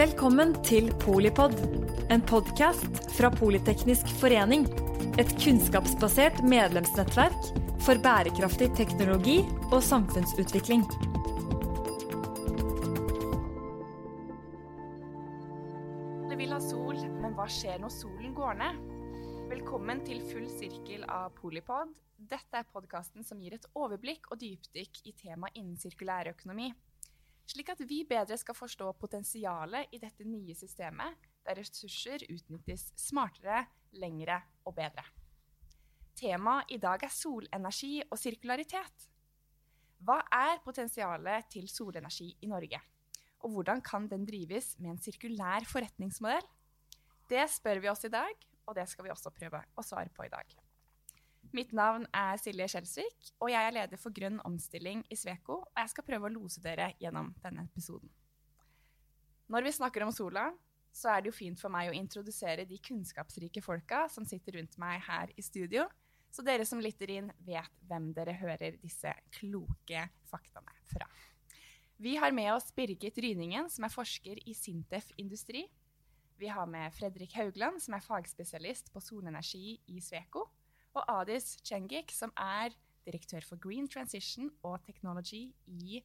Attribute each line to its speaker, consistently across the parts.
Speaker 1: Velkommen til Polipod, en podkast fra Politeknisk forening. Et kunnskapsbasert medlemsnettverk for bærekraftig teknologi og samfunnsutvikling.
Speaker 2: Alle vil ha sol, men hva skjer når solen går ned? Velkommen til Full sirkel av Polipod. Dette er podkasten som gir et overblikk og dypdykk i temaet innen sirkulærøkonomi. økonomi. Slik at vi bedre skal forstå potensialet i dette nye systemet, der ressurser utnyttes smartere, lengre og bedre. Temaet i dag er solenergi og sirkularitet. Hva er potensialet til solenergi i Norge? Og hvordan kan den drives med en sirkulær forretningsmodell? Det spør vi oss i dag, og det skal vi også prøve å svare på i dag. Mitt navn er Silje Skjelsvik, og jeg er leder for grønn omstilling i Sveko. Og jeg skal prøve å lose dere gjennom denne episoden. Når vi snakker om sola, så er det jo fint for meg å introdusere de kunnskapsrike folka som sitter rundt meg her i studio, så dere som lytter inn, vet hvem dere hører disse kloke faktaene fra. Vi har med oss Birgit Ryningen, som er forsker i Sintef Industri. Vi har med Fredrik Haugland, som er fagspesialist på solenergi i Sveko. Og Adis Chengik, som er direktør for Green Transition og Technology i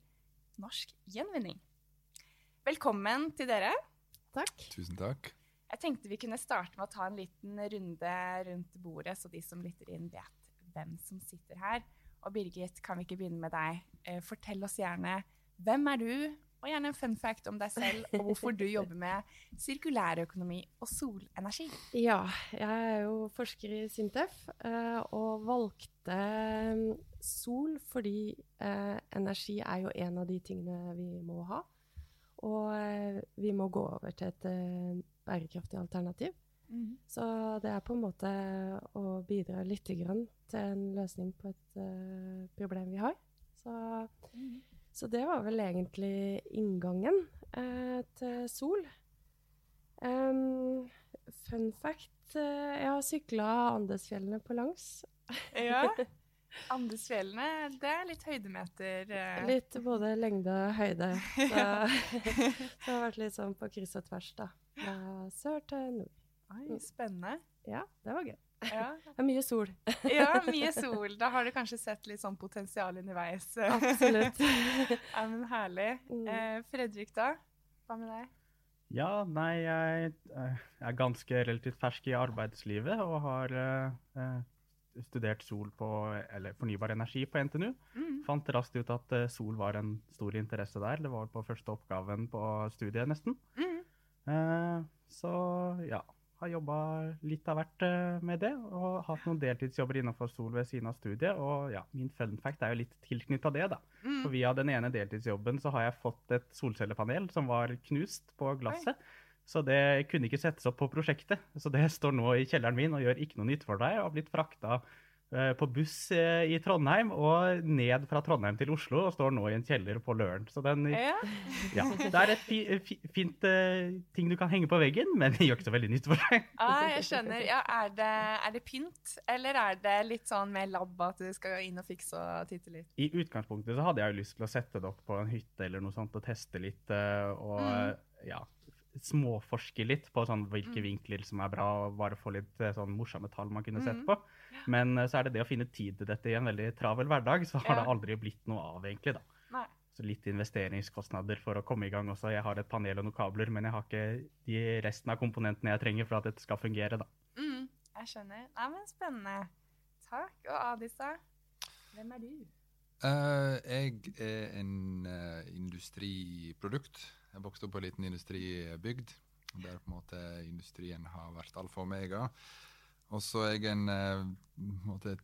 Speaker 2: Norsk Gjenvinning. Velkommen til dere.
Speaker 3: Takk.
Speaker 4: Tusen takk.
Speaker 2: Jeg tenkte vi kunne starte med å ta en liten runde rundt bordet, så de som lytter inn, vet hvem som sitter her. Og Birgit, kan vi ikke begynne med deg? Eh, fortell oss gjerne hvem er du, og gjerne en fun fact om deg selv, og hvorfor du jobber med sirkulærøkonomi og solenergi.
Speaker 3: Ja, jeg er jo forsker i Sintef, eh, og valgte eh, sol fordi eh, energi er jo en av de tingene vi må ha. Og vi må gå over til et bærekraftig alternativ.
Speaker 2: Mhm.
Speaker 3: Så det er på en måte å bidra litt grann til en løsning på et problem vi har. Så, så det var vel egentlig inngangen eh, til sol. Um, fun fact eh, jeg har sykla Andesfjellene på langs.
Speaker 2: Ja. Andesfjellene, det er litt høydemeter. eh.
Speaker 3: Litt både lengde og høyde. Så, så det har vært litt sånn på kryss og tvers, da. Fra sør til nord.
Speaker 2: Oi, spennende.
Speaker 3: Ja, det var gøy.
Speaker 2: Ja.
Speaker 3: Det er mye sol.
Speaker 2: ja, mye sol. Da har du kanskje sett litt sånn potensial underveis.
Speaker 3: Absolutt.
Speaker 2: ja, men herlig.
Speaker 3: Mm.
Speaker 2: Eh, Fredrik, da? Hva med deg?
Speaker 5: Ja, nei, jeg eh, er ganske relativt fersk i arbeidslivet og har eh, studert sol på, eller fornybar energi på NTNU.
Speaker 2: Mm.
Speaker 5: Fant raskt ut at sol var en stor interesse der. Det var på første oppgaven på studiet, nesten.
Speaker 2: Mm.
Speaker 5: Eh, så ja, har jobba litt av hvert eh, med det. Og hatt noen deltidsjobber innenfor sol ved siden av studiet. Og ja, min fun fact er jo litt tilknytta det, da.
Speaker 2: Mm.
Speaker 5: For via den ene deltidsjobben så har jeg fått et solcellepanel som var knust på glasset. Så det kunne ikke settes opp på prosjektet. Så det står nå i kjelleren min og gjør ikke noe nytt for deg. Og har blitt frakta på buss eh, i Trondheim og ned fra Trondheim til Oslo og står nå i en kjeller på Løren. Så den,
Speaker 2: Ja.
Speaker 5: ja, det er et fi, fi, fint uh, ting du kan henge på veggen, men det gjør ikke så veldig nytt for deg.
Speaker 2: Ah, jeg skjønner. Ja, er, det, er det pynt, eller er det litt sånn med labb at du skal inn og fikse og titte litt?
Speaker 5: I utgangspunktet så hadde jeg jo lyst til å sette det opp på en hytte eller noe sånt og teste litt eh, og
Speaker 2: Mm.
Speaker 5: ja, småforske litt på sånn hvilke
Speaker 2: Mm.
Speaker 5: vinkler som er bra, og bare få litt eh, sånn morsomme tall man kunne sett
Speaker 2: Mm.
Speaker 5: på. Men eh, så er det det å finne tid til dette i en veldig travel hverdag, så har
Speaker 2: Ja.
Speaker 5: det aldri blitt noe av egentlig da.
Speaker 2: Nei.
Speaker 5: Så litt investeringskostnader for å komme i gang også. Jeg har et panel og noen kabler, men jeg har ikke de resten av komponentene jeg trenger for at dette skal fungere da.
Speaker 2: Mm, jeg skjønner. Nei, men spennende. Takk. Og Adisa, hvem er du?
Speaker 4: Eh, jeg er en uh, industriprodukt. Jeg vokste opp på en liten industribygd, der på en måte industrien har vært alfa og omega. Og så er jeg en uh, måte,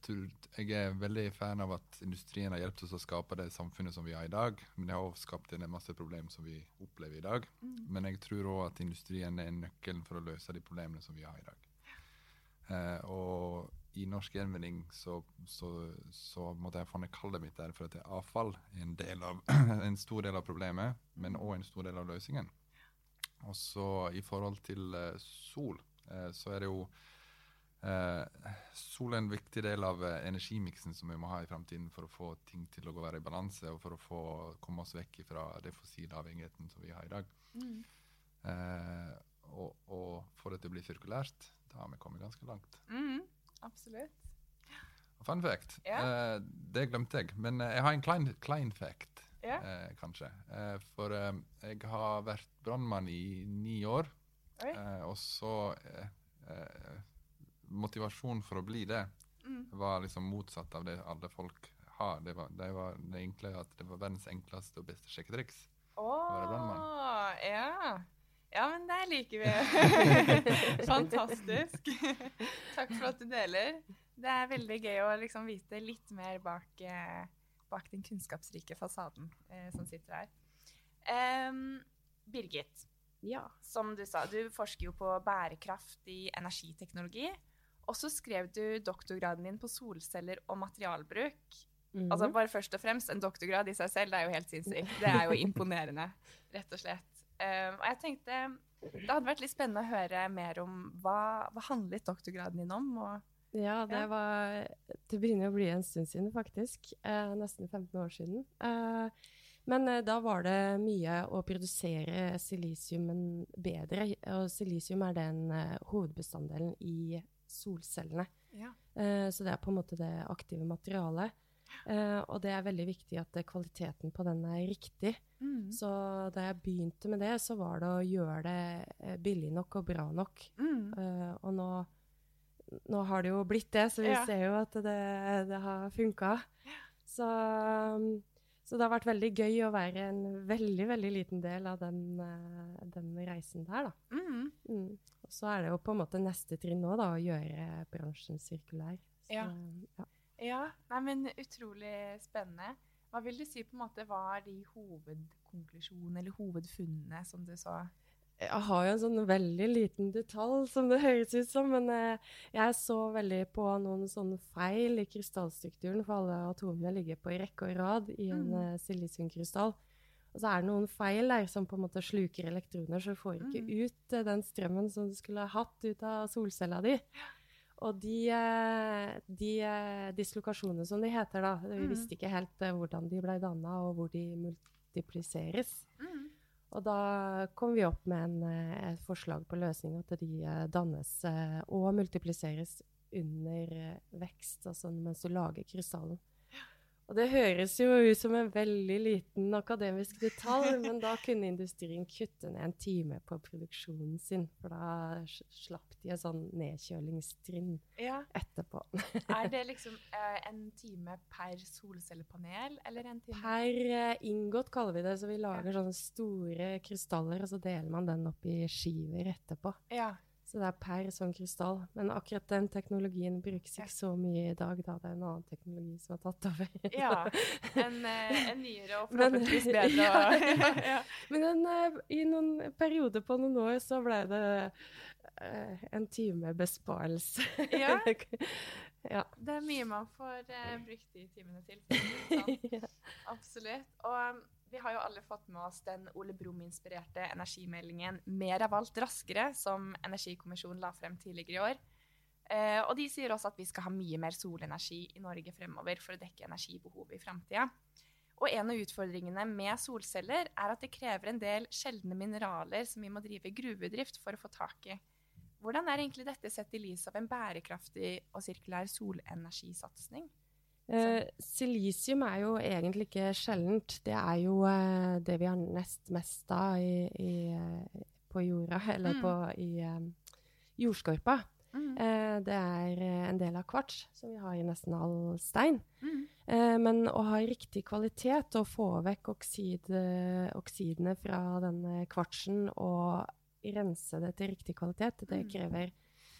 Speaker 4: Jeg er veldig fan av at industrien har hjulpet oss å skape det samfunnet som vi har i dag. Men det har også skapt en masse problemer som vi opplever i dag. Men jeg tror òg at industrien er nøkkelen for å løse de problemene som vi har i dag. Og i norsk gjenvinning så, så, så måtte jeg fanne kallet mitt der for at det avfall er en, del av, en stor del av problemet, men òg en stor del av løsningen. Og så i forhold til uh, sol, uh, så er det jo uh, Sol er en viktig del av energimiksen som vi må ha i framtiden for å få ting til å gå være i balanse, og for å få komme oss vekk fra det fossile avhengigheten som vi har i dag.
Speaker 2: Mm.
Speaker 4: og, og at det blir sirkulært, da har vi kommet ganske langt.
Speaker 2: Mm, absolutt.
Speaker 4: Fun fact.
Speaker 2: Ja.
Speaker 4: Eh, det glemte jeg, men eh, jeg har en klein, klein fact,
Speaker 2: Ja.
Speaker 4: eh, kanskje. Eh, for eh, jeg har vært brannmann i ni år, eh, og så Motivasjonen for å bli det
Speaker 2: Mm.
Speaker 4: var liksom motsatt av det alle folk har. Det var det, var det enkle at det var verdens enkleste og beste sjekketriks. være brannmann.
Speaker 2: Åh, ja. Men det liker vi. Fantastisk. Takk for at du deler. Det er veldig gøy å liksom vite litt mer bak, eh, bak den kunnskapsrike fasaden eh, som sitter her. Um, Birgit,
Speaker 3: Ja.
Speaker 2: som du sa, du forsker jo på bærekraft i energiteknologi. Og så skrev du doktorgraden din på solceller og materialbruk.
Speaker 3: Mhm.
Speaker 2: Altså bare først og fremst, En doktorgrad i seg selv det er jo helt sinnssykt. Det er jo imponerende, rett og slett. Um, og jeg tenkte Det hadde vært litt spennende å høre mer om hva, hva handlet doktorgraden din om? Og,
Speaker 3: Ja, det var Det begynner å bli en stund siden, faktisk. Eh, nesten 15 år siden. Eh, men eh, da var det mye å produsere silisiumen bedre. Og silisium er den eh, hovedbestanddelen i solcellene.
Speaker 2: ja.
Speaker 3: Eh, så det er på en måte det aktive materialet. Eh, og det er veldig viktig at kvaliteten på den er riktig.
Speaker 2: Mm.
Speaker 3: Så da jeg begynte med det, så var det å gjøre det eh, billig nok og bra nok.
Speaker 2: Mm.
Speaker 3: Uh, og nå, nå har det jo blitt det, så vi
Speaker 2: Ja.
Speaker 3: ser jo at det, det har funka. Så, um, så det har vært veldig gøy å være en veldig, veldig liten del av den, den reisen der, da.
Speaker 2: Mm.
Speaker 3: Mm. Og så er det jo på en måte neste trinn nå, da, å gjøre bransjen sirkulær. Så,
Speaker 2: Ja.
Speaker 3: ja.
Speaker 2: Ja, nei, men utrolig spennende. Hva vil du si på en måte var de hovedkonklusjonene eller hovedfunnene som du så?
Speaker 3: Jeg har jo en sånn veldig liten detalj, som det høres ut som, men eh, jeg så veldig på noen sånne feil i krystallstrukturen, for alle atomene ligger på rekke og rad i en
Speaker 2: Mm.
Speaker 3: eh, silisiumkrystall. Og så er det noen feil der som på en måte sluker elektroner, så du får ikke
Speaker 2: Mm.
Speaker 3: ut eh, den strømmen som du skulle ha hatt ut av solcella di. Og de, eh, de eh, dislokasjonene som de heter, da, vi
Speaker 2: Mm.
Speaker 3: visste ikke helt eh, hvordan de ble danna, og hvor de multipliseres.
Speaker 2: Mm.
Speaker 3: Og da kom vi opp med en, et forslag på løsning at de dannes og multipliseres under vekst, altså mens du lager krystallen. Og det høres jo ut som en veldig liten akademisk detalj, men da kunne industrien kutte ned en time på produksjonen sin, for da slapp de et sånn nedkjølingstrinn
Speaker 2: Ja,
Speaker 3: etterpå.
Speaker 2: Er det liksom uh, en time per solcellepanel, eller en time
Speaker 3: Per uh, inngått, kaller vi det, så vi lager sånne store krystaller, og så deler man den opp i skiver etterpå.
Speaker 2: Ja.
Speaker 3: Så det er per sånn krystall. Men akkurat den teknologien brukes ikke så mye i dag, da. Det er en annen teknologi som har tatt over.
Speaker 2: ja. En, eh, en nyere og forhåpentligvis bedre.
Speaker 3: Ja,
Speaker 2: ja,
Speaker 3: ja. Men en, eh, i noen perioder på noen år så ble det eh, en time besparelse.
Speaker 2: Ja.
Speaker 3: ja.
Speaker 2: Det er mye man får brukt de timene til. Sånn. Absolutt. Og vi har jo alle fått med oss den Ole Brumm-inspirerte energimeldingen 'Mer av alt raskere', som Energikommisjonen la frem tidligere i år. Eh, og de sier også at vi skal ha mye mer solenergi i Norge fremover for å dekke energibehovet i framtida. Og en av utfordringene med solceller er at det krever en del sjeldne mineraler som vi må drive gruvedrift for å få tak i. Hvordan er egentlig dette sett i lys av en bærekraftig og sirkulær solenergisatsing?
Speaker 3: Eh, silisium er jo egentlig ikke sjeldent. Det er jo uh, det vi har nest mest av i, i, på jorda, eller
Speaker 2: Mm.
Speaker 3: på, i eh, jordskorpa.
Speaker 2: Mm.
Speaker 3: Uh, det er en del av kvarts, som vi har i nesten all stein.
Speaker 2: Mm.
Speaker 3: Men å ha riktig kvalitet og få vekk oksid, oksidene fra denne kvartsen og rense det til riktig kvalitet, det
Speaker 2: Mm.
Speaker 3: krever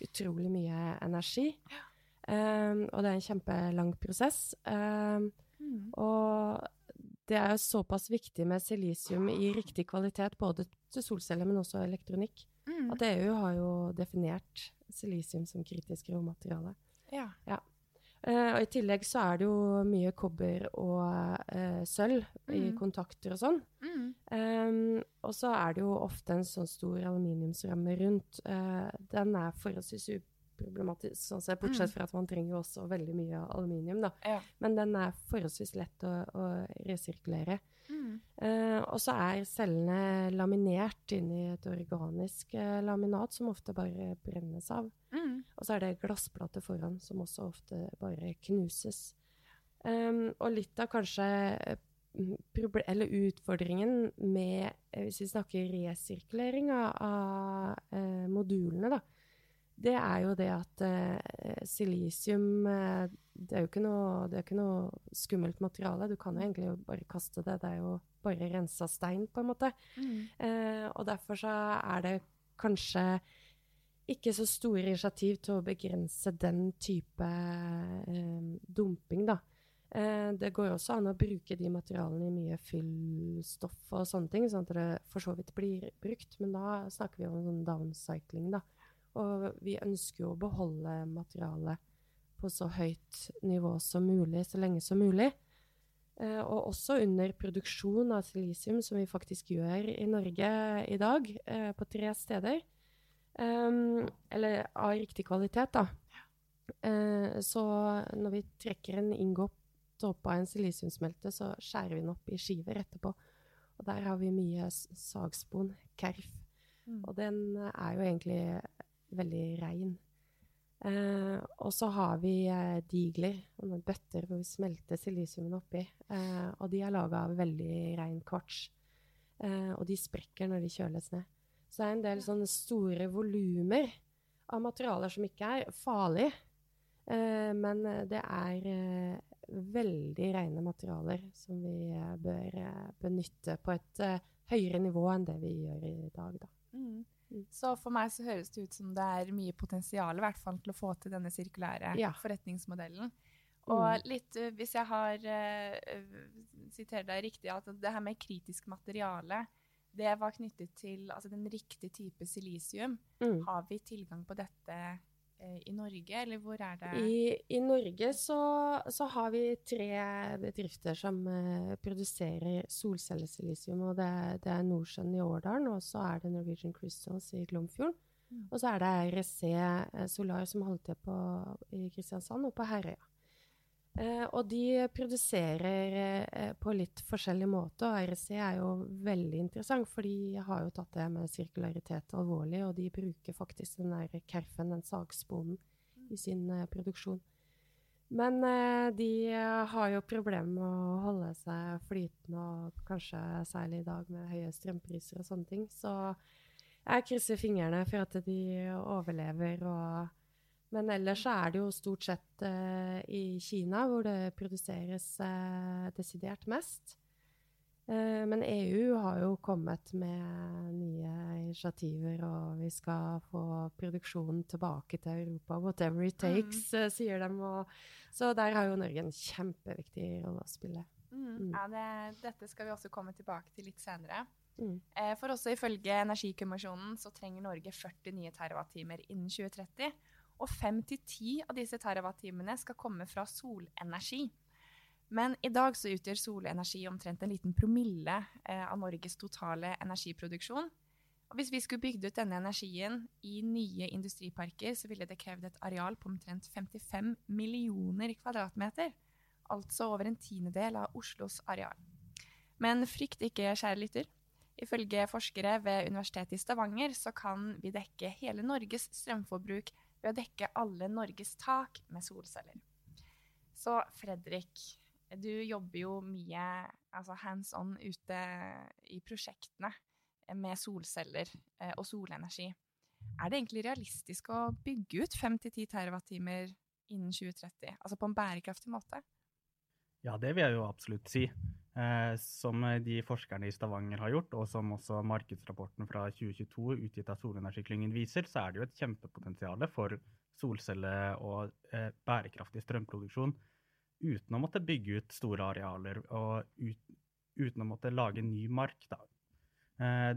Speaker 3: utrolig mye energi. Eh, og det er en kjempelang prosess. Eh,
Speaker 2: Mm.
Speaker 3: og det er jo såpass viktig med silisium i riktig kvalitet, både til solceller, men også elektronikk,
Speaker 2: Mm.
Speaker 3: at EU har jo definert silisium som kritisk råmateriale.
Speaker 2: Ja.
Speaker 3: Eh, og I tillegg så er det jo mye kobber og uh, sølv i
Speaker 2: Mm.
Speaker 3: kontakter og sånn.
Speaker 2: Mm.
Speaker 3: Um, og så er det jo ofte en sånn stor aluminiumsramme rundt. Uh, den er forholdsvis uproblematisk, sånn sett, bortsett
Speaker 2: Mm.
Speaker 3: fra at man trenger også veldig mye aluminium. da.
Speaker 2: Ja.
Speaker 3: Men den er forholdsvis lett å, å resirkulere.
Speaker 2: Mm.
Speaker 3: Eh, og så er cellene laminert inn i et organisk eh, laminat som ofte bare brennes av.
Speaker 2: Mm.
Speaker 3: Og så er det glassplate foran som også ofte bare knuses. Um, og litt av kanskje eh, eller utfordringen med, hvis vi snakker resirkulering av, av eh, modulene, da, det er jo det at uh, silisium uh, det, er jo noe, det er ikke noe skummelt materiale. Du kan jo egentlig bare kaste det. Det er jo bare rensa stein, på en måte.
Speaker 2: Mm.
Speaker 3: Uh, og derfor så er det kanskje ikke så store initiativ til å begrense den type dumping, da. Det går også an å bruke de materialene i mye fyllstoff og sånne ting, sånn at det for så vidt blir brukt. Men da snakker vi om sånn downcycling, da. Og vi ønsker jo å beholde materialet på så høyt nivå som mulig, så lenge som mulig. Eh, og også under produksjon av silisium, som vi faktisk gjør i Norge i dag, eh, på tre steder. Um, eller av riktig kvalitet, da. Eh, så når vi trekker en inngått opp av en silisiumsmelte, så skjærer vi den opp i skiver etterpå. Og der har vi mye sagspon, kerf.
Speaker 2: Mm.
Speaker 3: Og den er jo egentlig veldig rein. Eh, og så har vi eh, digler, noen bøtter hvor vi smelter silisiumen oppi. Eh, og de er laga av veldig rein kvarts. Eh, og de sprekker når de kjøles ned. Så det er en del sånne store volumer av materialer som ikke er farlige. Eh, men det er eh, veldig rene materialer som vi bør benytte på et høyere nivå enn det vi gjør i dag, da.
Speaker 2: Mm.
Speaker 3: Mm.
Speaker 2: Så for meg så høres det ut som det er mye potensial i hvert fall til å få til denne sirkulære
Speaker 3: Ja.
Speaker 2: forretningsmodellen. Og
Speaker 3: Mm.
Speaker 2: litt, uh, hvis jeg har uh, sitert deg riktig, at det her med kritisk materiale, det var knyttet til altså den riktige type silisium.
Speaker 3: Mm.
Speaker 2: Har vi tilgang på dette eh, i Norge, eller hvor er det
Speaker 3: I, I Norge så, så har vi tre bedrifter som uh, produserer solcellesilisium. og Det, det er Nordsjøen i Årdalen, og så er det Norwegian Crystals i Glomfjorden.
Speaker 2: Mm.
Speaker 3: Og så er det REC eh, Solar som holder til på, i Kristiansand og på Herøya. Eh, og de produserer eh, på litt forskjellig måte, og REC er jo veldig interessant, for de har jo tatt det med sirkularitet alvorlig, og de bruker faktisk den der kerfen, den sagsponen, i sin eh, produksjon. Men eh, de har jo problemer med å holde seg flytende, og kanskje særlig i dag med høye strømpriser og sånne ting. Så jeg krysser fingrene for at de overlever. Og, men ellers så er det jo stort sett uh, i Kina hvor det produseres uh, desidert mest. Uh, men EU har jo kommet med nye initiativer, og vi skal få produksjonen tilbake til Europa. Whatever it takes, eh, sier de. Og, så der har jo Norge en kjempeviktig rolle å spille.
Speaker 2: Mm.
Speaker 3: Mm.
Speaker 2: Ja, det, dette skal vi også komme tilbake til litt senere.
Speaker 3: Mm.
Speaker 2: For også ifølge Energikommisjonen så trenger Norge 40 nye terawattimer innen 2030. Og 5-10 av disse terawattimene skal komme fra solenergi. Men i dag så utgjør solenergi omtrent en liten promille eh, av Norges totale energiproduksjon. Og hvis vi skulle bygd ut denne energien i nye industriparker, så ville det krevd et areal på omtrent 55 millioner kvadratmeter. Altså over en tiendedel av Oslos areal. Men frykt ikke, kjære lytter. Ifølge forskere ved Universitetet i Stavanger så kan vi dekke hele Norges strømforbruk ved å dekke alle Norges tak med solceller. Så Fredrik, du jobber jo mye altså hands on ute i prosjektene med solceller eh, og solenergi. Er det egentlig realistisk å bygge ut 5-10 terawattimer innen 2030? Altså på en bærekraftig måte?
Speaker 5: Ja, det vil jeg jo absolutt si. Eh, som de forskerne i Stavanger har gjort, og som også markedsrapporten fra 2022 utgitt av Solenergiklyngen viser, så er det jo et kjempepotensial for solcelle- og eh, bærekraftig strømproduksjon uten å måtte bygge ut store arealer og ut, uten å måtte lage ny mark. Da. Eh,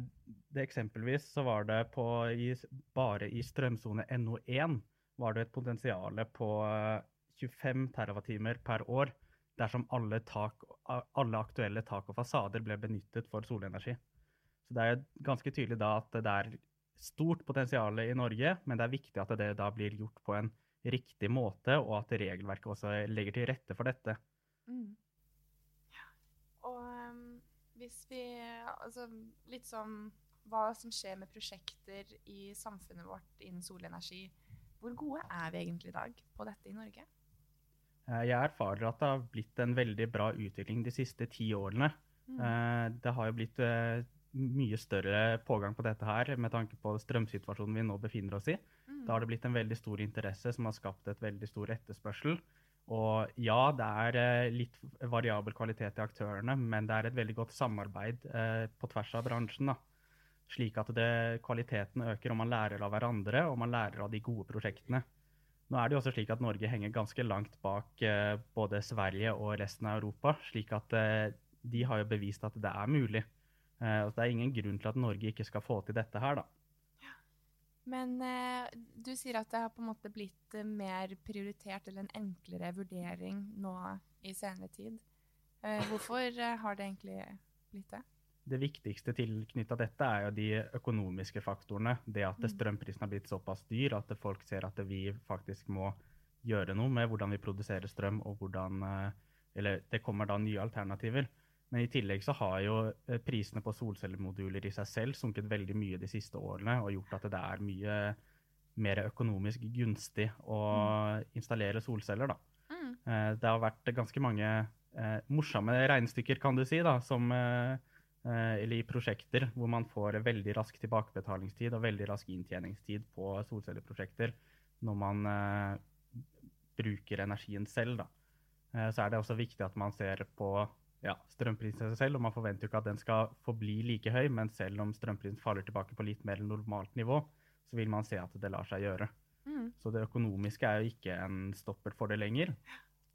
Speaker 5: det eksempelvis så var det på, i, bare i strømsone NO1 var det et potensial på eh, 25 terawattimer per år dersom alle, tak, alle aktuelle tak og fasader ble benyttet for solenergi. Så det er ganske tydelig da at det er stort potensial i Norge, men det er viktig at det da blir gjort på en riktig måte, og at regelverket også legger til rette for dette.
Speaker 2: Mm. Ja. Og um, hvis vi Altså litt sånn hva som skjer med prosjekter i samfunnet vårt innen solenergi. Hvor gode er vi egentlig i dag på dette i Norge?
Speaker 5: Eh, jeg erfarer at det har blitt en veldig bra utvikling de siste ti årene.
Speaker 2: Mm.
Speaker 5: Eh, det har jo blitt eh, mye større pågang på dette her med tanke på strømsituasjonen vi nå befinner oss i.
Speaker 2: Mm.
Speaker 5: Da har det blitt en veldig stor interesse som har skapt et veldig stor etterspørsel. Og ja, det er litt variabel kvalitet i aktørene, men det er et veldig godt samarbeid på tvers av bransjen. da slik at det, kvaliteten øker, og man lærer av hverandre og man lærer av de gode prosjektene. Nå er det jo også slik at Norge henger ganske langt bak eh, både Sverige og resten av Europa. slik at eh, de har jo bevist at det er mulig. Eh, det er ingen grunn til at Norge ikke skal få til dette her, da.
Speaker 2: Men eh, du sier at det har på en måte blitt mer prioritert eller en enklere vurdering nå i senere tid. Hvorfor har det egentlig blitt det?
Speaker 5: Det viktigste tilknytta dette er jo de økonomiske faktorene. Det at mm. strømprisen har blitt såpass dyr at folk ser at vi faktisk må gjøre noe med hvordan vi produserer strøm, og hvordan eh, Eller det kommer da nye alternativer. Men i tillegg så har jo eh, prisene på solcellemoduler i seg selv sunket veldig mye de siste årene og gjort at det er mye mer økonomisk gunstig å mm. installere solceller, da. Mm. Eh, det har vært ganske mange morsomme regnestykker, kan du si, da, som eller i prosjekter hvor man får veldig rask tilbakebetalingstid og veldig rask inntjeningstid på solcelleprosjekter når man uh, bruker energien selv. Da. Uh, så er det også viktig at man ser på ja, strømprisen selv. og Man forventer jo ikke at den skal forbli like høy, men selv om strømprisen faller tilbake på litt mer normalt nivå, så vil man se at det lar seg gjøre. Mm. Så det økonomiske er jo ikke en stopper for det lenger.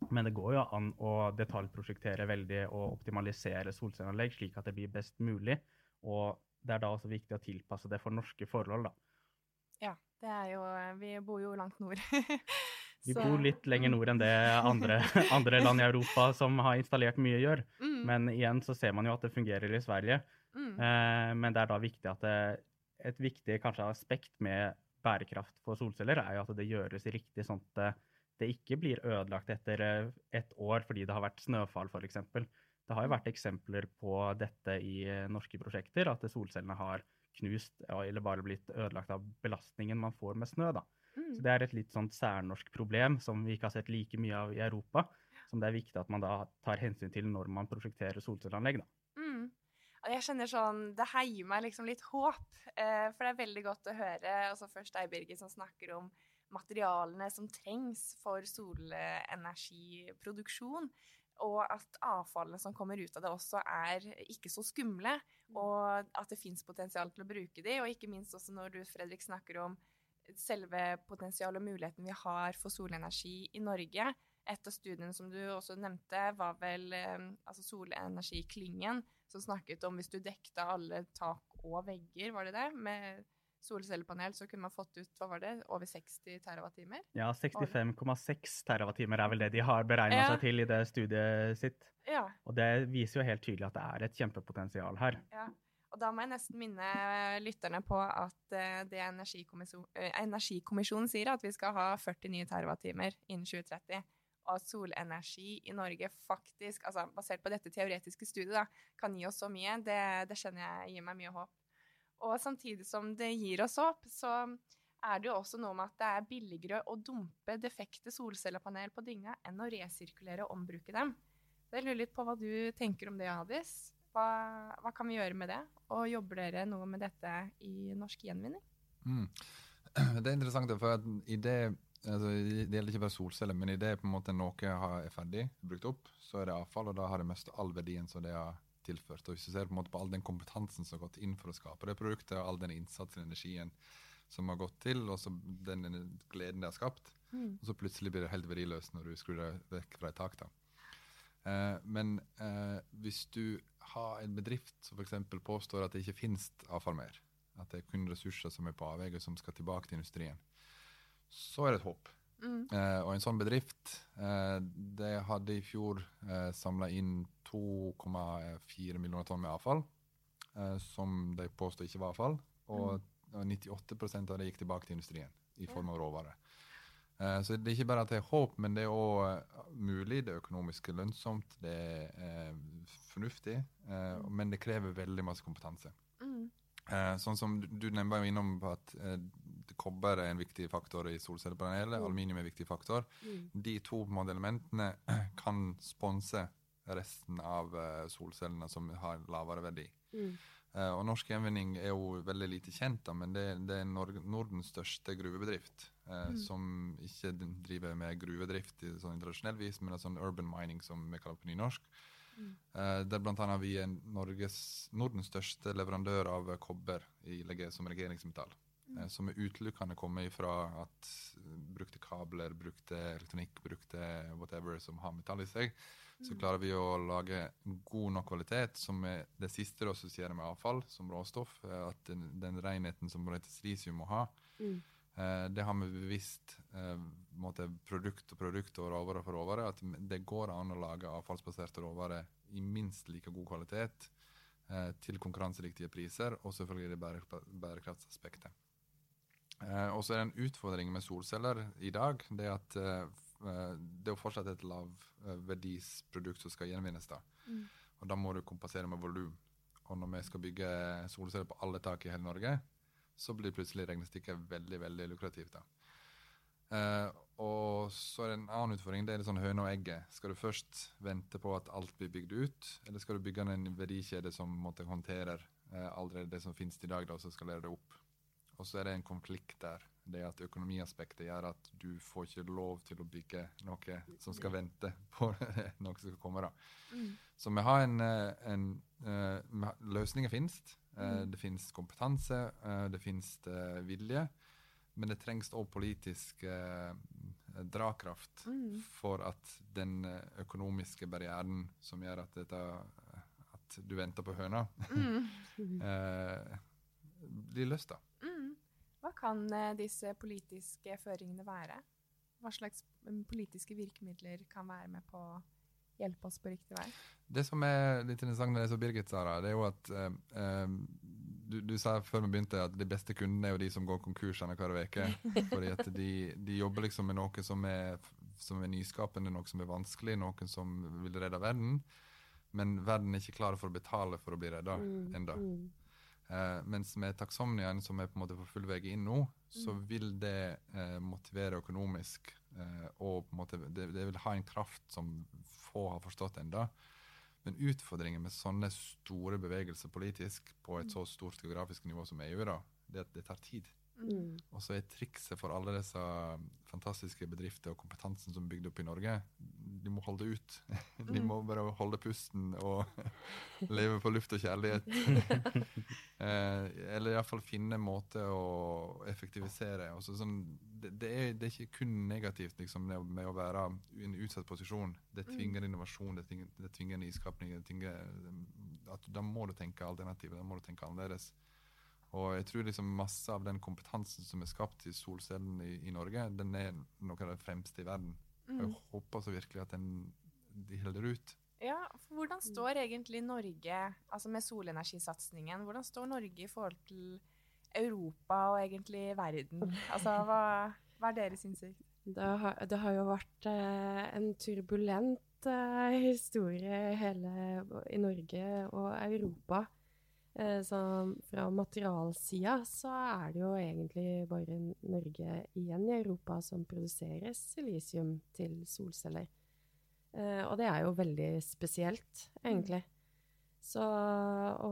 Speaker 5: Men det går jo an å detaljprosjektere veldig og optimalisere solcelleanlegg slik at det blir best mulig. Og det er da også viktig å tilpasse det for norske forhold, da.
Speaker 2: Ja, det er jo Vi bor jo langt nord.
Speaker 5: vi bor litt lenger nord enn det andre, andre, land i Europa som har installert mye, gjør. Mm. Men igjen så ser man jo at det fungerer i Sverige. Mm. Eh, men det er da viktig at det, et viktig kanskje aspekt med bærekraft for solceller er jo at det gjøres riktig, sånn at det ikke blir ødelagt etter et ett år fordi det har vært snøfall, f.eks. Det har jo vært eksempler på dette i eh, norske prosjekter, at solcellene har knust eller bare blitt ødelagt av belastningen man får med snø. da. Mm. Så Det er et litt sånt særnorsk problem som vi ikke har sett like mye av i Europa. Som det er viktig at man da tar hensyn til når man prosjekterer solcelleanlegg. da.
Speaker 2: Mm. Jeg kjenner sånn, Det heier meg liksom litt håp, eh, for det er veldig godt å høre. altså Først deg, Birgit, som snakker om materialene som trengs for solenergiproduksjon. Og at avfallene som kommer ut av det også er ikke så skumle, og at det fins potensial til å bruke de, og ikke minst også når du, Fredrik, snakker om selve potensialet og muligheten vi har for solenergi i Norge. Et av studiene som du også nevnte, var vel eh, altså Solenergiklyngen, som snakket om hvis du dekte alle tak og vegger, var det det? med solcellepanel, så kunne man fått ut hva var det, over 60 TWh?
Speaker 5: Ja, 65,6 TWh er vel det de har beregna ja. seg til i det studiet sitt.
Speaker 2: Ja.
Speaker 5: Og det viser jo helt tydelig at det er et kjempepotensial her.
Speaker 2: Ja. Og da må jeg nesten minne lytterne på at uh, det energikommisjon, uh, Energikommisjonen sier, at vi skal ha 40 nye TWh innen 2030. Og at solenergi i Norge faktisk, altså basert på dette teoretiske studiet, da, kan gi oss så mye, det, det skjønner jeg gir meg mye håp. Og samtidig som det gir oss håp, så er det jo også noe med at det er billigere å dumpe defekte solcellepanel på dynga enn å resirkulere og ombruke dem. Jeg lurer litt på hva du tenker om det, Hadis. Hva, hva, kan vi gjøre med det? Og jobber dere noe med dette i Norsk Gjenvinning?
Speaker 4: Mm. Det er interessant, for i det, altså, det gjelder ikke bare solceller, men i det på en måte noe er ferdig, brukt opp, så er det avfall, og da har det mest all verdien som det har tilført. Og Hvis du ser på, på all den kompetansen som har gått inn for å skape det produktet, og all den innsatsen og energien som har gått til, og så den gleden det har skapt, mm. og så plutselig blir det helt verdiløst når du skrur det vekk fra et tak. da. Eh, men eh, hvis du har en bedrift som f.eks. påstår at det ikke finnes avfall mer, at det er kun ressurser som er på avveie, som skal tilbake til industrien, så er det et håp. Mm. Eh, og en sånn bedrift eh, det hadde i fjor eh, samla inn 2,4 millioner tonn med avfall, eh, som de påstår ikke var avfall. Og, mm. 98% av det gikk tilbake til industrien i form av råvarer. Eh, så det er ikke bare at det er håp, men det er òg mulig. Det er økonomisk lønnsomt, det er eh, fornuftig, eh, men det krever veldig masse kompetanse.
Speaker 2: Mm.
Speaker 4: Eh, sånn som Du, nevnte jo innom at eh, kobber er en viktig faktor i solcellepanelet,
Speaker 3: Mm.
Speaker 4: aluminium er en viktig faktor.
Speaker 3: Mm.
Speaker 4: De to elementene kan sponse resten av eh, solcellene som har lavere verdi.
Speaker 3: Mm.
Speaker 4: Eh, og Norsk Gjenvinning er jo veldig lite kjent, da, men det, det er Nordens største gruvebedrift. Eh, Som ikke driver med gruvedrift i sånn tradisjonell vis, men det er sånn urban mining, som vi kaller på nynorsk. Eh, der annet vi er Norges, Nordens største leverandør av kobber i, som legeringsmetall. Eh, som er utelukkende kommer ifra at brukte kabler, brukte elektronikk, brukte whatever som har metall i seg, så klarer vi å lage god nok kvalitet, som er det siste du assosierer med avfall som råstoff. eh, At den, den renheten som silisium må ha.
Speaker 3: Mm.
Speaker 4: Eh, det har vi bevisst eh, måte, produkt og produkt og råvare for råvare. At det går an å lage avfallsbaserte råvarer i minst like god kvalitet til konkurransedyktige priser, og selvfølgelig det bære, bærekraftsaspektet. Eh, og så er det en utfordring med solceller i dag. Det er at eh, eh, det er fortsatt et lavverdisprodukt som skal gjenvinnes. da.
Speaker 2: Mm.
Speaker 4: Og da må du kompensere med volum. Og når vi skal bygge solceller på alle tak i hele Norge, så blir plutselig regnestykket veldig veldig lukrativt. da. Eh, og så er det en annen utfordring. Det er litt sånn høne og egget. Skal du først vente på at alt blir bygd ut, eller skal du bygge en verdikjede som måtte håndterer eh, allerede det som finnes i dag, da, og så skalere det opp? Og så er det en konflikt der. Det at økonomiaspektet gjør at du får ikke lov til å bygge noe som skal vente på noe som skal komme. da.
Speaker 2: Mm.
Speaker 4: Så vi har en, eh, en eh, Løsninger finnes. Eh, Det finnes kompetanse, det finnes vilje. Men det trengs òg politisk eh, drakraft
Speaker 2: Mm.
Speaker 4: for at den økonomiske barrieren som gjør at, dette, at du venter på høna,
Speaker 2: Mm.
Speaker 4: eh, blir løst. da.
Speaker 2: Kan eh, disse politiske føringene være? Hva slags mm, politiske virkemidler kan være med på å hjelpe oss på riktig vei?
Speaker 4: Det som er litt interessant med det som Birgit sa, det er jo at eh, eh, du, du sa før vi begynte at de beste kundene er jo de som går konkurs hver uke. Fordi at de, de jobber liksom med noe som er, som er nyskapende, noe som er vanskelig, noe som vil redde verden. Men verden er ikke klar for å betale for å bli redda
Speaker 3: Mm.
Speaker 4: ennå.
Speaker 3: Mm.
Speaker 4: Eh, mens med taksomniaen, som er på en måte på full vei inn nå, så vil det eh, motivere økonomisk. Eh, og på en måte, det, det vil ha en kraft som få har forstått ennå. Men utfordringen med sånne store bevegelser politisk på et så stort geografisk nivå som EU, da, det er at det tar tid.
Speaker 3: Mm.
Speaker 4: Og så er trikset for alle disse fantastiske bedrifter og kompetansen som er bygd opp i Norge, de må holde ut. De må bare holde pusten og leve på luft og kjærlighet. eh, eller iallfall finne en måte å effektivisere. Sånn, det, det, er, det er ikke kun negativt liksom, med, å- med å være i en utsatt posisjon. Det tvinger innovasjon, det tvinger, det tvinger nyskapning. Det tvinger, at, da må du tenke alternativ, da må du tenke annerledes. Og jeg tror liksom masse av den kompetansen som er skapt i solcellen i, i Norge, den er noe av det fremste i verden.
Speaker 2: Mm.
Speaker 4: jeg håper så virkelig at den, de holder ut.
Speaker 2: Ja, for hvordan står egentlig Norge, altså med solenergisatsingen, hvordan står Norge i forhold til Europa og egentlig verden? Altså, hva, hva er deres innsikt?
Speaker 3: Det har, det har jo vært eh, en turbulent eh, historie hele, i Norge og Europa. Eh, så fra materialsida så er det jo egentlig bare Norge igjen i Europa som produserer silisium til solceller. Eh, og det er jo veldig spesielt, egentlig. Så å,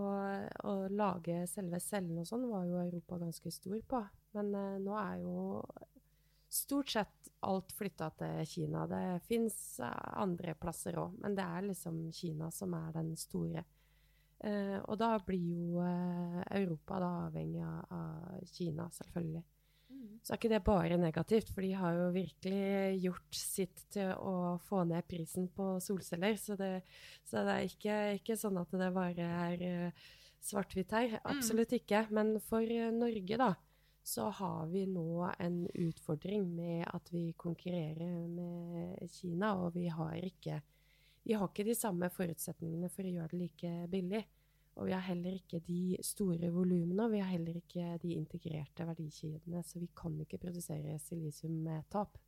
Speaker 3: å lage selve cellen og sånn var jo Europa ganske stor på. Men eh, nå er jo stort sett alt flytta til Kina. Det fins andre plasser òg, men det er liksom Kina som er den store. Eh, og da blir jo eh, Europa da avhengig av, Kina, selvfølgelig. Så er ikke det bare negativt, for de har jo virkelig gjort sitt til å få ned prisen på solceller. Så det, så det er ikke, ikke sånn at det bare er eh, svart-hvitt her. Absolutt ikke. Men for eh, Norge, da, så har vi nå en utfordring med at vi konkurrerer med Kina, og vi har ikke, vi har ikke de samme forutsetningene for å gjøre det like billig. Og vi har heller ikke de store volumene, og vi har heller ikke de integrerte verdikjedene, så vi kan ikke produsere silisium med tap.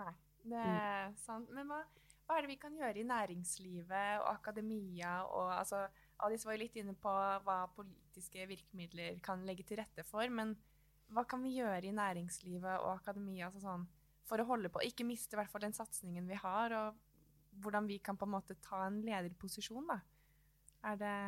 Speaker 2: Nei, det er sant. Men hva, hva er det vi kan gjøre i næringslivet og akademia og altså Alice var jo litt inne på hva politiske virkemidler kan legge til rette for, men hva kan vi gjøre i næringslivet og akademia altså sånn, for å holde på, ikke miste i hvert fall den satsingen vi har, og hvordan vi kan på en måte ta en lederposisjon, da? Er det,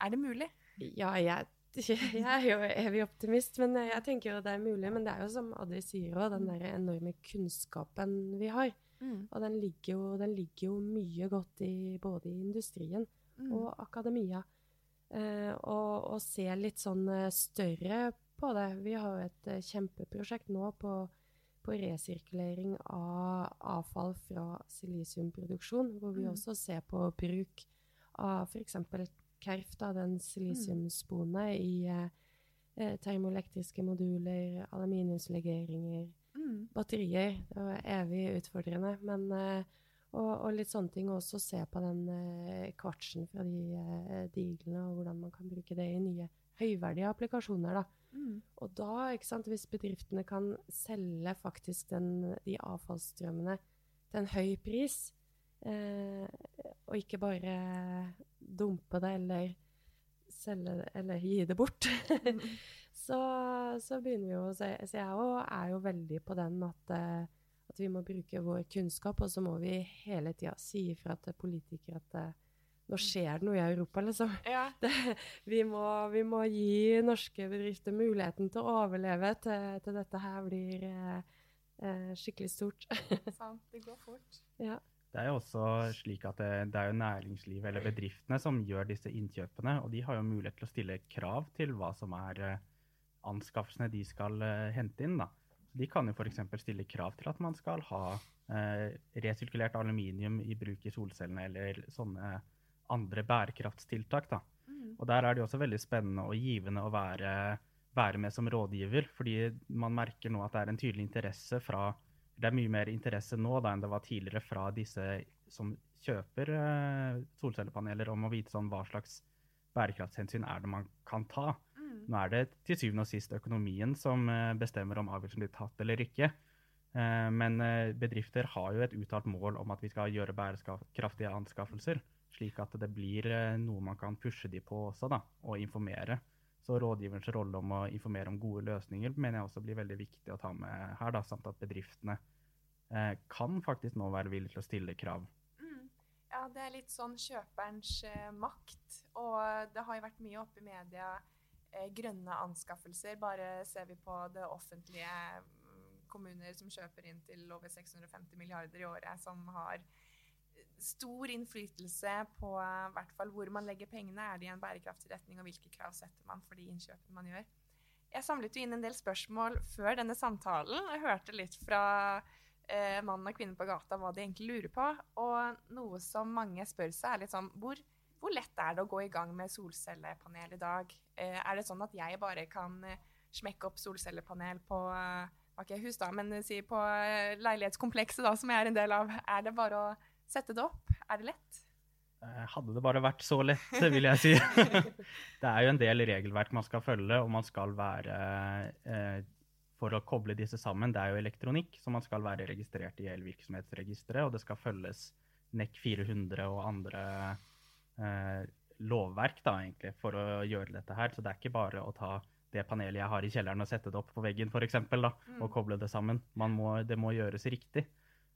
Speaker 2: er det mulig?
Speaker 3: Ja, jeg, jeg, er jo evig optimist, men jeg tenker jo det er mulig. Men det er jo som Adri sier òg, den der enorme kunnskapen vi har.
Speaker 2: Mm.
Speaker 3: Og den ligger, jo, den ligger jo mye godt i både i industrien
Speaker 2: Mm.
Speaker 3: og akademia. Eh, og, og se litt sånn eh, større på det. Vi har jo et eh, kjempeprosjekt nå på, på resirkulering av avfall fra silisiumproduksjon, hvor vi
Speaker 2: Mm.
Speaker 3: også ser på bruk av f.eks. KERF, da, den silisiumspone, i eh, eh, termoelektriske moduler, aluminiumslegeringer,
Speaker 2: Mm.
Speaker 3: batterier. Det var evig utfordrende. Men, eh, og, og litt sånne ting. og Også se på den eh, kvartsen fra de eh, diglene, og hvordan man kan bruke det i nye høyverdige applikasjoner. da.
Speaker 2: Mm.
Speaker 3: Og da, sant, hvis bedriftene kan selge faktisk den, de avfallsstrømmene til en høy pris, eh, og ikke bare dumpe det eller selge det, eller gi det bort, så, så begynner vi jo å se Så jeg òg er jo veldig på den at, eh, at vi må bruke vår kunnskap, og så må vi hele tida si ifra til politikere at eh, nå skjer det noe i Europa, liksom.
Speaker 2: Ja.
Speaker 3: Det, vi, må, vi må gi norske bedrifter muligheten til å overleve til, til dette her blir eh, eh, skikkelig stort.
Speaker 2: Sant. Det går fort.
Speaker 3: ja.
Speaker 5: Det er jo også slik at det, det er jo næringslivet eller bedriftene som gjør disse innkjøpene, og de har jo mulighet til å stille krav til hva som er eh, anskaffelsene de skal eh, hente inn. da. De kan jo f.eks. stille krav til at man skal ha eh, resirkulert aluminium i bruk i solcellene, eller sånne andre bærekraftstiltak. da.
Speaker 2: Mm.
Speaker 5: Og der er det også veldig spennende og givende å være, være med som rådgiver, fordi man merker nå at det er en tydelig interesse fra Det er mye mer interesse nå da enn det var tidligere fra disse som kjøper eh, solcellepaneler, om å vite sånn hva slags bærekraftshensyn er det man kan ta.
Speaker 2: Mm.
Speaker 5: Nå er det til syvende og sist økonomien som eh, bestemmer om avgjørelsen blir tatt eller ikke. Eh, Men eh, bedrifter har jo et uttalt mål om at vi skal gjøre bærekraftige anskaffelser, slik at det blir eh, noe man kan pushe de på også, da, og informere. Så rådgiverens rolle om å informere om gode løsninger mener jeg også blir veldig viktig å ta med her, da, samt at bedriftene eh, kan faktisk nå være villige til å stille krav.
Speaker 2: Mm. Ja, det er litt sånn kjøperens eh, makt. Og det har jo vært mye oppe i media eh, grønne anskaffelser. Bare ser vi på det offentlige mm, kommuner som kjøper inn til over 650 milliarder i året, som har stor innflytelse på eh, hvert fall hvor man legger pengene. Er det i en bærekraftig retning, og hvilke krav setter man for de innkjøpene man gjør? Jeg samlet jo inn en del spørsmål før denne samtalen. Jeg hørte litt fra eh, mannen og kvinnen på gata hva de egentlig lurer på. Og noe som mange spør seg, er litt sånn hvor, hvor lett er det å gå i gang med solcellepanel i dag? Eh, er det sånn at jeg bare kan eh, smekke opp solcellepanel på eh, ikke hus da, men si på eh, leilighetskomplekset da, som jeg er en del av? Er det bare å sette det opp? Er det lett?
Speaker 5: Eh, Hadde det bare vært så lett, vil jeg si. det er jo en del regelverk man skal følge, og man skal være eh, For å koble disse sammen, det er jo elektronikk, så man skal være registrert i elvirksomhetsregisteret, og det skal følges NEC 400 og andre eh, lovverk da, egentlig, for å gjøre dette her. Så det er ikke bare å ta det panelet jeg har i kjelleren og sette det opp på veggen, f.eks., da,
Speaker 2: Mm.
Speaker 5: og koble det sammen. Man må, det må gjøres riktig.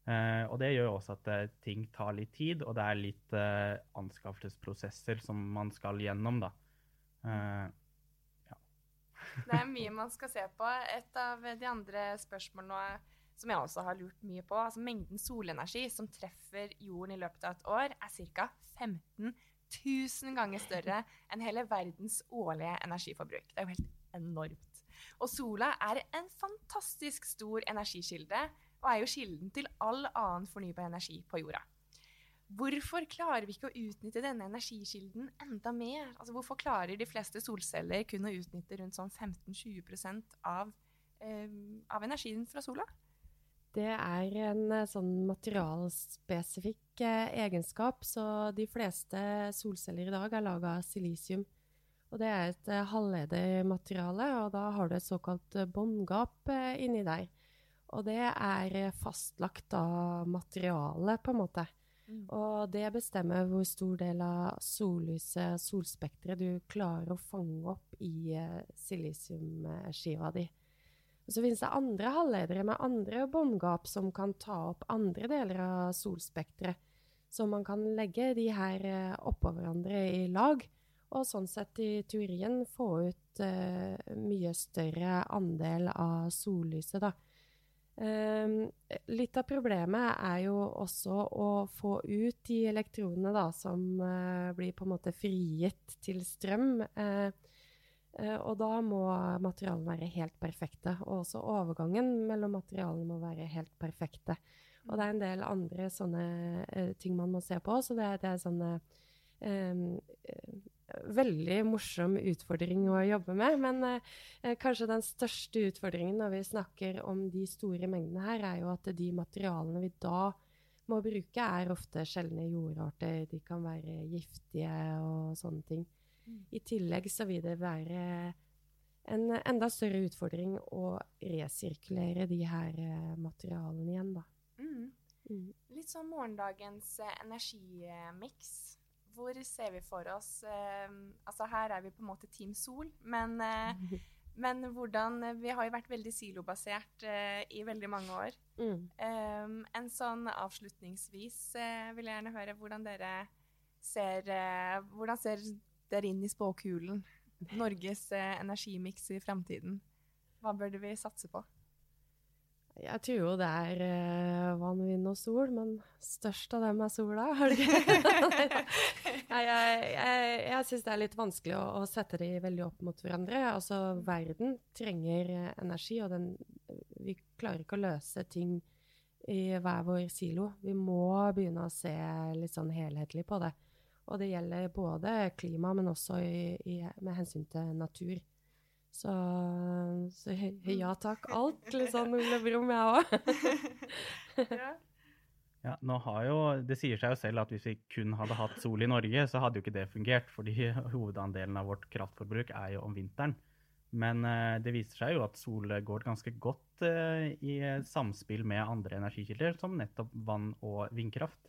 Speaker 5: Eh, og det gjør også at uh, ting tar litt tid, og det er litt uh, anskaffelsesprosesser som man skal gjennom, da. Ja.
Speaker 2: Det er mye man skal se på. Et av de andre spørsmålene som jeg også har lurt mye på, altså mengden solenergi som treffer jorden i løpet av et år, er ca. 15 000 ganger større enn hele verdens årlige energiforbruk. Det er jo helt enormt. Og sola er en fantastisk stor energikilde, og er jo kilden til all annen fornybar energi på jorda. Hvorfor klarer vi ikke å utnytte denne energikilden enda mer? Altså, hvorfor klarer de fleste solceller kun å utnytte rundt sånn 15-20 av, eh, av energien fra sola?
Speaker 3: Det er en eh, sånn materialspesifikk eh, egenskap, så de fleste solceller i dag er laga av silisium. Og det er et eh, halvledermateriale, og da har du et såkalt eh, båndgap eh, inni der. Og det er fastlagt av materialet, på en måte.
Speaker 2: Mm.
Speaker 3: Og det bestemmer hvor stor del av sollyset, solspekteret, du klarer å fange opp i eh, silisiumskiva di. Og så finnes det andre halvledere med andre båndgap som kan ta opp andre deler av solspekteret. Så man kan legge de her eh, oppå hverandre i lag, og sånn sett i teorien få ut uh, mye større andel av sollyset, da. Um, litt av problemet er jo også å få ut de elektronene da, som uh, blir på en måte frigitt til strøm. Uh, uh, og da må materialene være helt perfekte. Og også overgangen mellom materialene må være helt perfekte. Og det er en del andre sånne ting man må se på. Så det, det er sånne um, veldig morsom utfordring å jobbe med. Men eh, kanskje den største utfordringen når vi snakker om de store mengdene her, er jo at de materialene vi da må bruke, er ofte sjeldne jordarter. De kan være giftige og sånne ting.
Speaker 2: Mm.
Speaker 3: I tillegg så vil det være en enda større utfordring å resirkulere de her eh, materialene igjen, da.
Speaker 2: Mm.
Speaker 3: Mm.
Speaker 2: Litt sånn morgendagens eh, energimiks. Hvor ser vi for oss eh, Altså her er vi på en måte Team Sol, men, eh, men hvordan Vi har jo vært veldig silobasert eh, i veldig mange år.
Speaker 3: Mm.
Speaker 2: Um, en sånn avslutningsvis eh, vil jeg gjerne høre hvordan dere ser eh, Hvordan ser dere inn i spåkulen? Norges eh, energimiks i framtiden. Hva burde vi satse på?
Speaker 3: Jeg tror jo det er uh, vann, vind og sol, men størst av dem er sola, ikke? Nei, jeg jeg, jeg syns det er litt vanskelig å, å, sette de veldig opp mot hverandre. Altså, verden trenger energi, og den, vi klarer ikke å løse ting i hver vår silo. Vi må begynne å se litt sånn helhetlig på det. Og det gjelder både klima, men også i, i, med hensyn til natur. Så, så ja takk, alt. Litt sånn Ole Brumm, jeg òg.
Speaker 5: Ja, nå har jo, Det sier seg jo selv at hvis vi kun hadde hatt sol i Norge, så hadde jo ikke det fungert. Fordi hovedandelen av vårt kraftforbruk er jo om vinteren. Men eh, det viser seg jo at sol går ganske godt eh, i samspill med andre energikilder, som nettopp vann og vindkraft.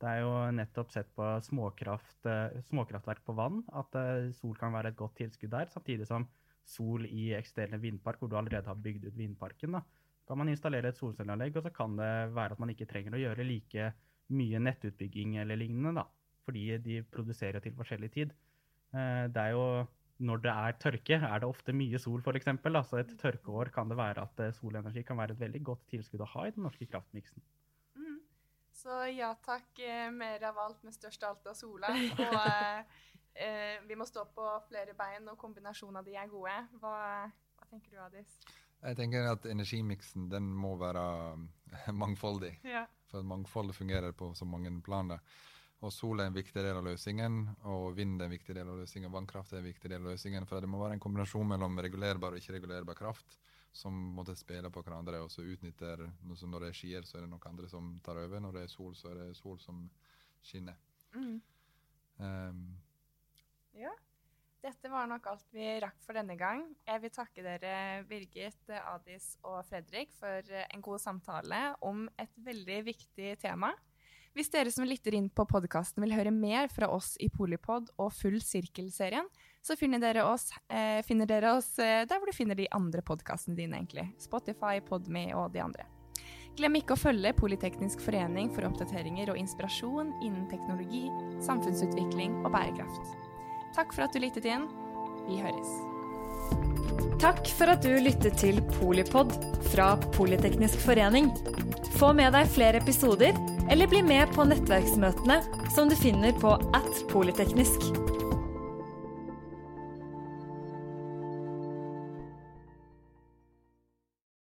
Speaker 5: Det er jo nettopp sett på småkraft, eh, småkraftverk på vann at eh, sol kan være et godt tilskudd der, samtidig som sol i eksisterende vindpark, hvor du allerede har bygd ut vindparken. Da kan man installere et solcelleanlegg, og så kan det være at man ikke trenger å gjøre like mye nettutbygging eller lignende, da, fordi de produserer til forskjellig tid. Eh, det er jo når det er tørke, er det ofte mye sol, f.eks. Altså et tørkeår kan det være at eh, solenergi kan være et veldig godt tilskudd å ha i den norske kraftmiksen.
Speaker 2: Mm. Så ja takk, eh, mer av alt med størst alt av sola. Og eh, vi må stå på flere bein, og kombinasjonen av de er gode. Hva, hva tenker du, Adis?
Speaker 4: Jeg tenker at energimiksen den må være mangfoldig.
Speaker 2: Ja.
Speaker 4: For mangfoldet fungerer på så mange planer. Og sol er en viktig del av løsningen, og vind er en viktig del av løsningen, vannkraft er en viktig del av løsningen. For det må være en kombinasjon mellom regulerbar og ikke-regulerbar kraft som måtte spille på hverandre og så utnytter Når det er skyer, så er det noen andre som tar over. Når det er sol, så er det sol som skinner.
Speaker 2: Mm.
Speaker 4: Um,
Speaker 2: ja. Dette var nok alt vi rakk for denne gang. Jeg vil takke dere, Birgit, Adis og Fredrik, for en god samtale om et veldig viktig tema. Hvis dere som lytter inn på podkasten vil høre mer fra oss i Polipod og Full sirkel-serien, så finner dere oss, eh, finner dere oss eh, der hvor du finner de andre podkastene dine, egentlig. Spotify, Podme og de andre. Glem ikke å følge Politeknisk forening for oppdateringer og inspirasjon innen teknologi, samfunnsutvikling og bærekraft. Takk for at du lyttet inn. Vi høres.
Speaker 1: Takk for at du lyttet til Polipod fra Politeknisk forening. Få med deg flere episoder, eller bli med på nettverksmøtene som du finner på at polyteknisk.